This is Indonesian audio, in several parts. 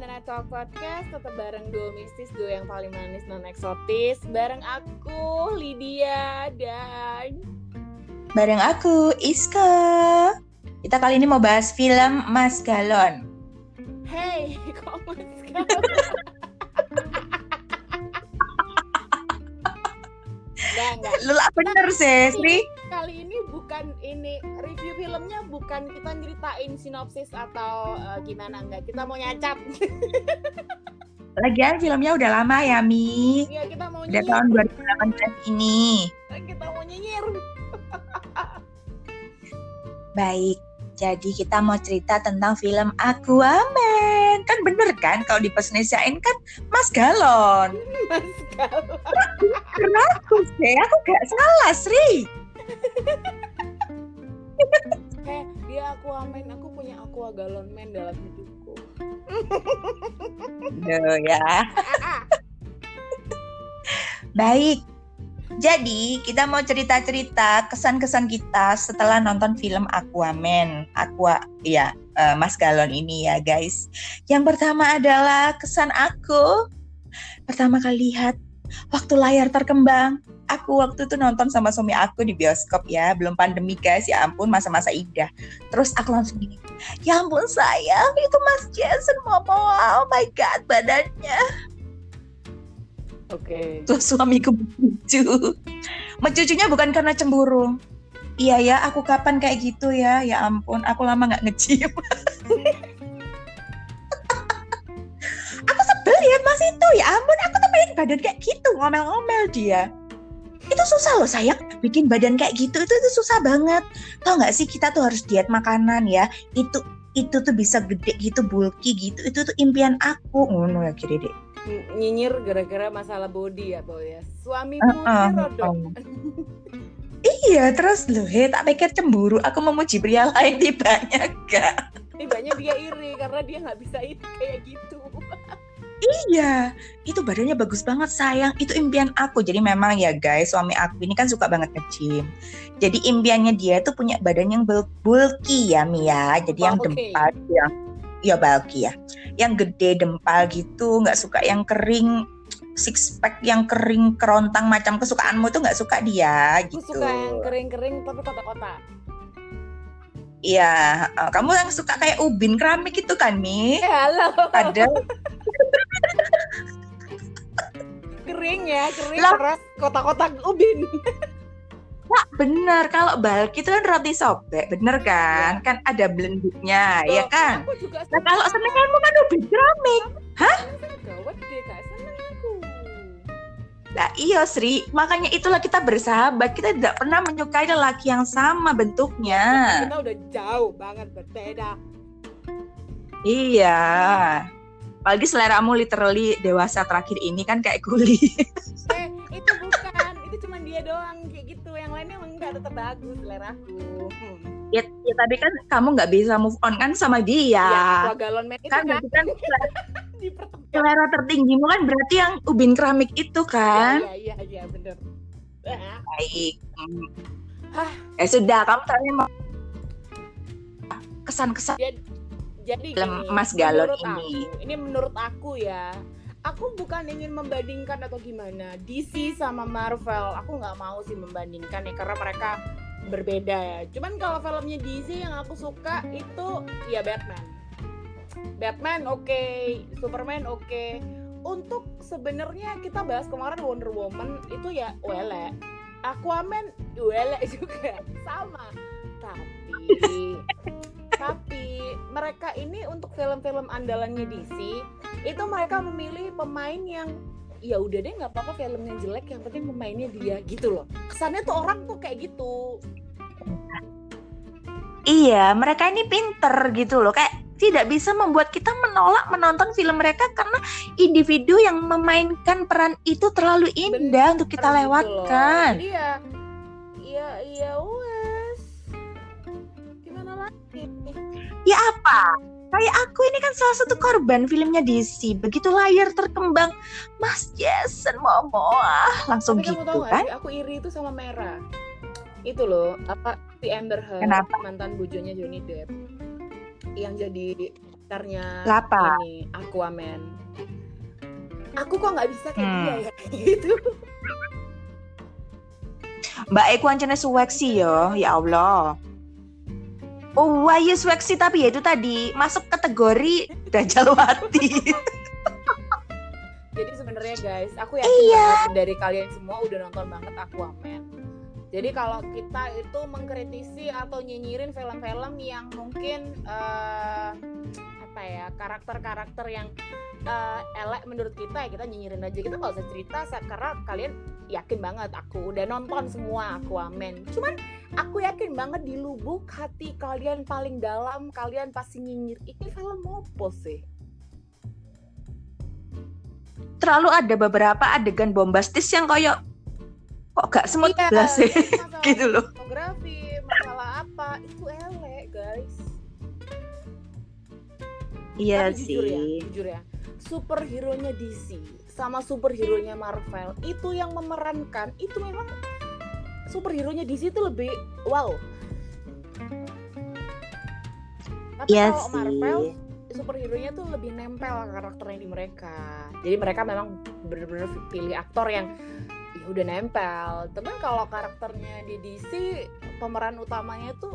Banana Talk Podcast Tetap bareng duo mistis, duo yang paling manis non eksotis Bareng aku, Lydia dan Bareng aku, Iska. Kita kali ini mau bahas film Mas Galon. Hey, kok Mas Galon? Enggak, enggak. Lu lah bener sih, Sri. Kali ini bukan ini filmnya bukan kita nyeritain sinopsis atau uh, gimana enggak. Kita mau nyacat Lagian filmnya udah lama ya, Mi. Iya kita mau Udah tahun 2018 ini. Kita mau nyinyir. Baik, jadi kita mau cerita tentang film Aquaman. Kan bener kan kalau dipersonesiain kan Mas Galon. Mas Galon. Aku sih, aku gak salah, Sri Eh, dia Aquaman, aku punya Aqua Galon Man dalam hidupku. Duh, ya Baik, jadi kita mau cerita-cerita kesan-kesan kita setelah nonton film Aquaman. Aqua, ya eh, Mas Galon ini ya guys. Yang pertama adalah kesan aku pertama kali lihat waktu layar terkembang. Aku waktu itu nonton sama suami aku di bioskop ya, belum pandemi guys, ya ampun masa-masa indah. Terus aku langsung gini, ya ampun sayang, itu Mas Jason Momoa, oh my god badannya. Oke. Terus suamiku mencucu. Mencucunya bukan karena cemburu. Iya ya, aku kapan kayak gitu ya? Ya ampun, aku lama nggak ngecium. lihat mas itu. Ya ampun, aku tuh pengen badan kayak gitu, ngomel-ngomel dia. Itu susah loh sayang, bikin badan kayak gitu itu, itu susah banget. Tau nggak sih kita tuh harus diet makanan ya. Itu itu tuh bisa gede gitu, bulky gitu. Itu tuh impian aku. Ngono ya kiri deh. Nyinyir gara-gara masalah body ya, Boy ya. Suamimu Uh-uh, ini rodok. Iya, terus loh, he, tak pikir cemburu. Aku memuji pria lain tibanya gak. Tibanya dia iri karena dia nggak bisa itu kayak gitu. Iya, itu badannya bagus banget sayang. Itu impian aku. Jadi memang ya guys, suami aku ini kan suka banget nge-gym. Jadi impiannya dia tuh punya badan yang bul- bulky ya Mia. Jadi yang Bulky. dempal, yang ya bulky ya. Yang gede dempal gitu, nggak suka yang kering six pack yang kering kerontang macam kesukaanmu tuh nggak suka dia Aku gitu. suka yang kering-kering tapi kotak-kotak. Iya, kamu yang suka kayak ubin keramik itu kan, Mi? Eh, halo. Ada Kering ya, kering Lah. keras kotak-kotak ubin. bener kalau bulky itu kan roti sobek, bener kan? Kan ada blendingnya, ya kan? Aku juga Nah kalau kan ubin keramik. gawat deh, gak seneng aku. Nah iya Sri, makanya itulah kita bersahabat. Kita tidak pernah menyukai lelaki yang sama bentuknya. Kita udah jauh banget berbeda. Iya. Apalagi seleramu literally dewasa terakhir ini kan kayak kuli. Eh, itu bukan, itu cuma dia doang kayak gitu. Yang lainnya emang enggak tetap bagus seleraku. Hmm. ya, ya tapi kan kamu nggak bisa move on kan sama dia. Ya, galon man itu kan kan, kan selera tertinggimu kan berarti yang ubin keramik itu kan. Iya, iya, iya, bener. Ah, Baik. Hmm. Hah. Ya sudah, kamu tanya mau kesan-kesan Jadi Film gini, Mas Galon ini. Aku, ini menurut aku ya. Aku bukan ingin membandingkan atau gimana DC sama Marvel. Aku nggak mau sih membandingkan ya karena mereka berbeda ya. Cuman kalau filmnya DC yang aku suka itu ya Batman. Batman oke, Superman oke. Untuk sebenarnya kita bahas kemarin Wonder Woman itu ya wele. Aquaman wele juga sama. Tapi tapi mereka ini untuk film-film andalannya DC itu mereka memilih pemain yang ya udah deh nggak apa-apa filmnya jelek yang penting pemainnya dia gitu loh kesannya tuh orang tuh kayak gitu Iya, mereka ini pinter gitu loh. Kayak tidak bisa membuat kita menolak menonton film mereka karena individu yang memainkan peran itu terlalu indah untuk kita Gitu lewatkan. Jadi ya ya Kayak aku ini kan salah satu korban filmnya DC. Begitu layar terkembang, Mas Jason Momoa langsung tapi gitu tahu kan? aku iri itu sama Merah itu loh apa si Amber Heard Kenapa? mantan bojonya Johnny Depp yang jadi pacarnya Lapa. ini Aquaman. Aku kok nggak bisa kayak Hmm. dia ya gitu. Mbak Eko ancene sweksi yo, ya Allah. Oh, wah ya sweksi tapi ya itu tadi masuk kategori Dajalwati. Jadi sebenarnya guys, aku yakin Iya. banget dari kalian semua udah nonton banget Aquaman. Jadi kalau kita itu mengkritisi atau nyinyirin film-film yang mungkin eh, apa ya karakter-karakter yang eh, elek menurut kita ya kita nyinyirin aja kita nggak usah cerita karena kalian yakin banget aku udah nonton semua Aquaman. Cuman aku yakin banget di lubuk hati kalian paling dalam kalian pasti nyinyir. Ini film apa sih? Terlalu ada beberapa adegan bombastis yang kayak kok gak semut Iya, belas sih? masalah gitu loh. fotografi masalah apa? Itu elek guys. Iya Tapi jujur ya sih. jujur ya. Superhero nya DC sama superhero nya Marvel itu yang memerankan. Itu memang superhero nya DC itu lebih wow. Tapi Iya kalau sih. Marvel superhero nya tuh lebih nempel karakternya di mereka. Jadi mereka memang bener-bener pilih aktor yang ya udah nempel. Tapi kalau karakternya di DC pemeran utamanya tuh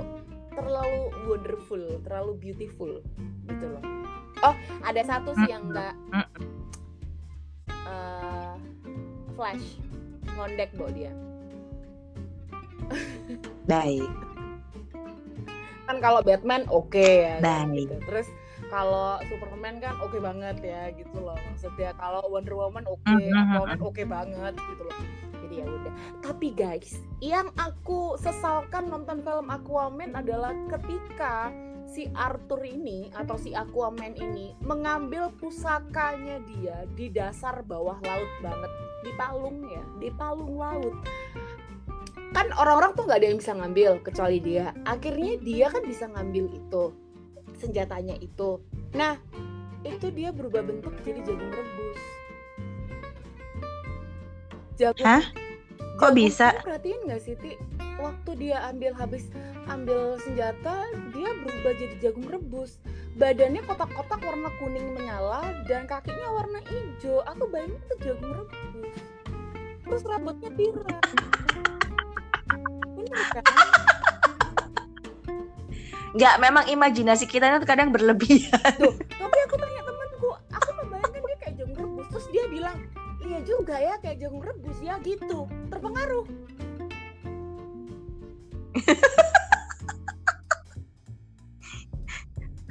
terlalu wonderful terlalu beautiful gitu loh. Oh ada satu sih yang enggak eh, Flash ngondek bawa dia Baik. kan kalau Batman oke ya kan, Baik. gitu. terus kalau Superman kan oke banget ya gitu loh maksudnya kalau Wonder Woman oke Mhm, Aquaman oke banget gitu loh jadi ya udah tapi guys yang aku sesalkan nonton film Aquaman adalah ketika si Arthur ini atau si Aquaman ini mengambil pusakanya dia di dasar bawah laut banget di palung ya di palung laut kan orang-orang tuh nggak ada yang bisa ngambil kecuali dia. Akhirnya dia kan bisa ngambil itu senjatanya itu. Nah itu dia berubah bentuk jadi jagung rebus jagung Hah? Kok jagung bisa? perhatiin nggak sih Ti? waktu dia ambil habis ambil senjata dia berubah jadi jagung rebus badannya kotak-kotak warna kuning menyala dan kakinya warna hijau. Aku bayangin itu jagung rebus terus rambutnya pirang bener kan Nggak, memang imajinasi kita itu kadang berlebihan. Tuh, tapi aku tanya temanku, aku membayangkan dia kayak jagung rebus. Terus dia bilang, iya juga ya kayak jagung rebus ya gitu. Terpengaruh.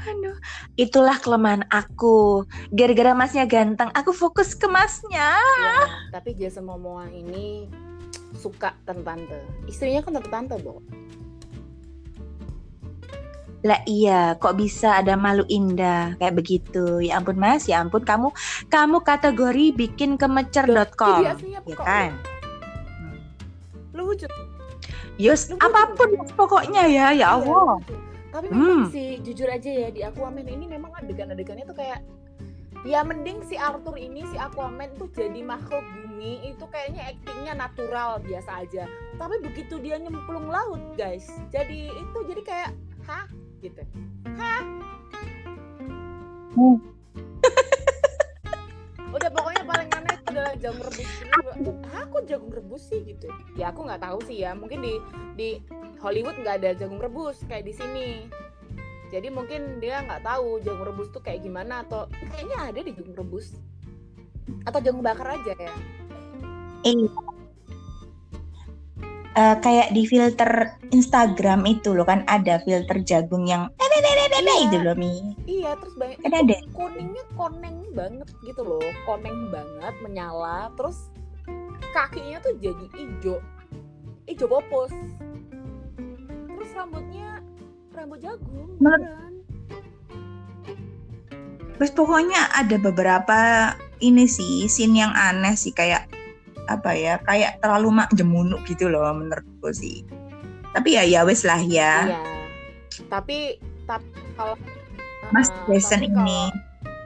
Aduh, itulah kelemahan aku. Gara-gara masnya ganteng, aku fokus ke masnya. Ya, tapi Jason Momoa ini suka tante-tante. Istrinya kan tante-tante, Bo. Lah iya, kok bisa ada malu indah kayak begitu? Ya ampun mas, ya ampun kamu kamu kategori bikin kemecer.com, aslinya ya kok kan? lucu. Yus, Lucu. apa pun pokoknya ya, ya Iya, Allah. lucu. Tapi memang Hmm. sih jujur aja ya di Aquaman ini memang adegan-adegannya tuh kayak ya mending si Arthur ini si Aquaman tuh jadi makhluk bumi itu kayaknya aktingnya natural biasa aja. Tapi begitu dia nyemplung laut guys, jadi itu jadi kayak hah gitu. Hah? Hmm. Udah pokoknya paling aneh itu adalah jagung rebus. Hah, kok jagung rebus sih gitu? Ya aku nggak tahu sih ya. Mungkin di di Hollywood nggak ada jagung rebus kayak di sini. Jadi mungkin dia nggak tahu jagung rebus tuh kayak gimana atau kayaknya ada di jagung rebus atau jagung bakar aja ya. Iya. Eh, kayak di filter Instagram itu loh kan ada filter jagung yang Iya. itu loh mi. Iya, terus banyak Kan ada. kuningnya koneng banget gitu loh, koneng banget, menyala, terus kakinya tuh jadi hijau, hijau popos. Terus rambutnya rambut jagung, beneran. Terus pokoknya ada beberapa ini sih scene yang aneh sih kayak apa ya kayak terlalu mak jemunuk gitu loh menurutku sih. Tapi ya ya wes lah ya. Iya. Tapi tapi kalau Mas uh, Jason ini. kalau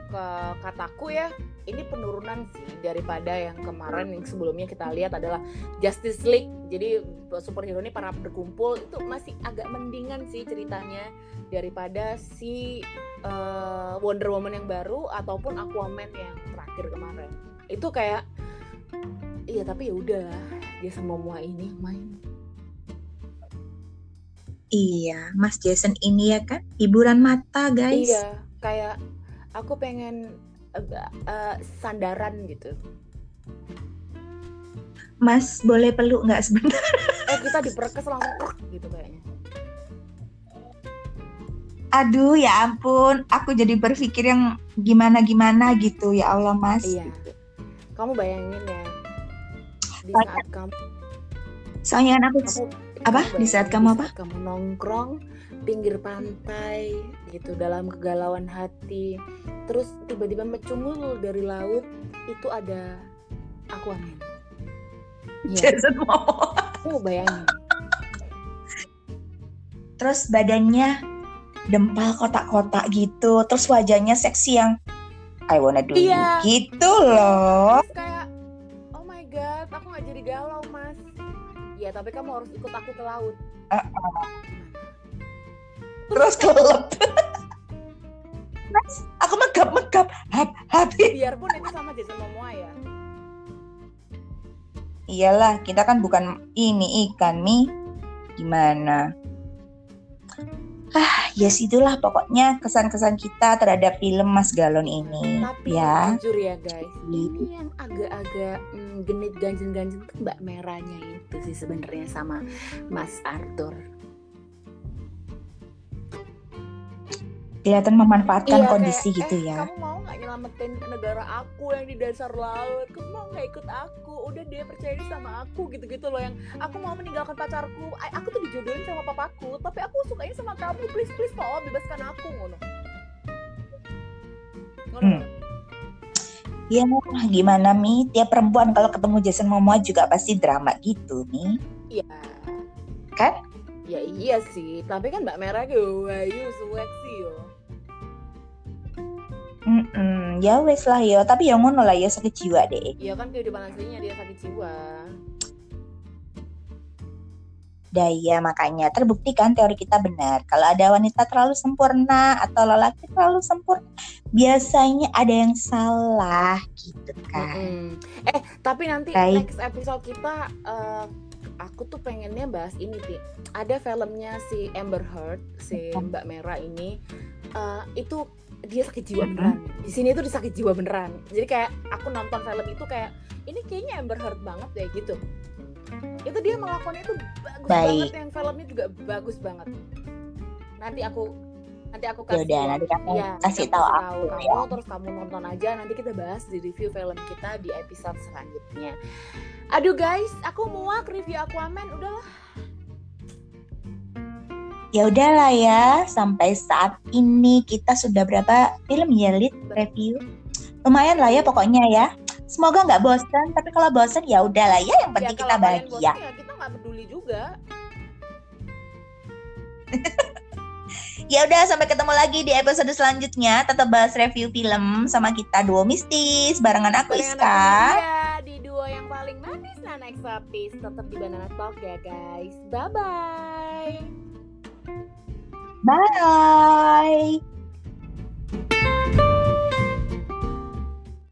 ke kataku ya ini penurunan sih daripada yang kemarin yang sebelumnya kita lihat adalah Justice League. Jadi superhero ini para berkumpul itu masih agak mendingan sih ceritanya daripada si uh, Wonder Woman yang baru ataupun Aquaman yang terakhir kemarin. Itu kayak iya tapi ya udahlah dia sama semua ini main. Iya, Mas Jason ini ya kan? Hiburan mata guys. Iya, kayak aku pengen uh, uh, sandaran gitu. Mas boleh peluk nggak sebentar? Eh kita diperkes langsung gitu kayaknya. Aduh ya ampun, aku jadi berpikir yang gimana-gimana gitu ya Allah Mas. Iya. Kamu bayangin ya di saat kamu. Soalnya kan aku, kamu apa di saat kamu apa kamu nongkrong pinggir pantai gitu dalam kegalauan hati terus tiba-tiba mecungul dari laut itu ada Aquaman ya. Jason Momoa oh bayangin terus badannya dempal kotak-kotak gitu terus wajahnya seksi yang I wanna do iya. gitu loh terus kayak oh my god aku nggak jadi galau mas Iya, tapi kamu harus ikut aku ke laut. Uh -uh. Terus kelelep. Mas, aku megap-megap, hap, hap. Biarpun itu sama Jason Momoa ya. Iyalah, kita kan bukan ini ikan mi. Gimana? Ah, yes itulah pokoknya kesan-kesan kita terhadap film Mas Galon ini. Tapi ya. jujur ya guys, ini yang agak-agak mm, genit ganjen-ganjen tuh Mbak Merahnya itu sih sebenarnya sama Mas Arthur. Kelihatan memanfaatkan iya, kondisi kayak, gitu eh, ya. Kamu mau nggak nyelamatin negara aku yang di dasar laut? Kamu mau nggak ikut aku? Udah dia percaya sama aku gitu-gitu loh yang aku mau meninggalkan pacarku. Aku tuh dijodohin sama papaku, tapi aku sukanya sama kamu. Please please tolong bebaskan aku ngono. Ngono. Hmm. Ya gimana Mi? Tiap perempuan kalau ketemu Jason Momoa juga pasti drama gitu nih. Iya. Kan? Ya iya sih, tapi kan Mbak Merah gitu, wayu seksi yo. Mm -mm, ya wes lah yo, tapi yang ngono lah ya sakit jiwa deh. Iya kan kehidupan aslinya dia sakit jiwa. Daya makanya terbukti kan teori kita benar. Kalau ada wanita terlalu sempurna atau lelaki terlalu sempurna, biasanya ada yang salah gitu kan. Mm -hmm. Eh tapi nanti Baik. next episode kita uh, aku tuh pengennya bahas ini sih ada filmnya si Amber Heard si Mbak Merah ini uh, itu dia sakit jiwa beneran. Di sini tuh dia sakit jiwa beneran. Jadi kayak aku nonton film itu kayak ini kayaknya Amber Heard banget ya gitu. Itu dia melakukannya itu bagus Baik. banget yang filmnya juga bagus banget. Nanti aku nanti aku kasih Yaudah, nanti kamu ya, kasih tahu aku, kamu ya. terus kamu nonton aja. Nanti kita bahas di review film kita di episode selanjutnya. Aduh guys aku muak review Aquaman udahlah ya udahlah ya sampai saat ini kita sudah berapa film ya lead review? Lumayan lah ya pokoknya ya. Semoga nggak bosan tapi kalau bosan ya udahlah ya yang penting ya, kita bahagia. bosen, ya kita nggak peduli juga Ya udah sampai ketemu lagi di episode selanjutnya. Tetap bahas review film sama kita duo mistis barengan aku barengan Iska. Aku di duo yang paling manis Nana Exopis. Tetap di Banana Talk ya guys. Bye bye. Bye.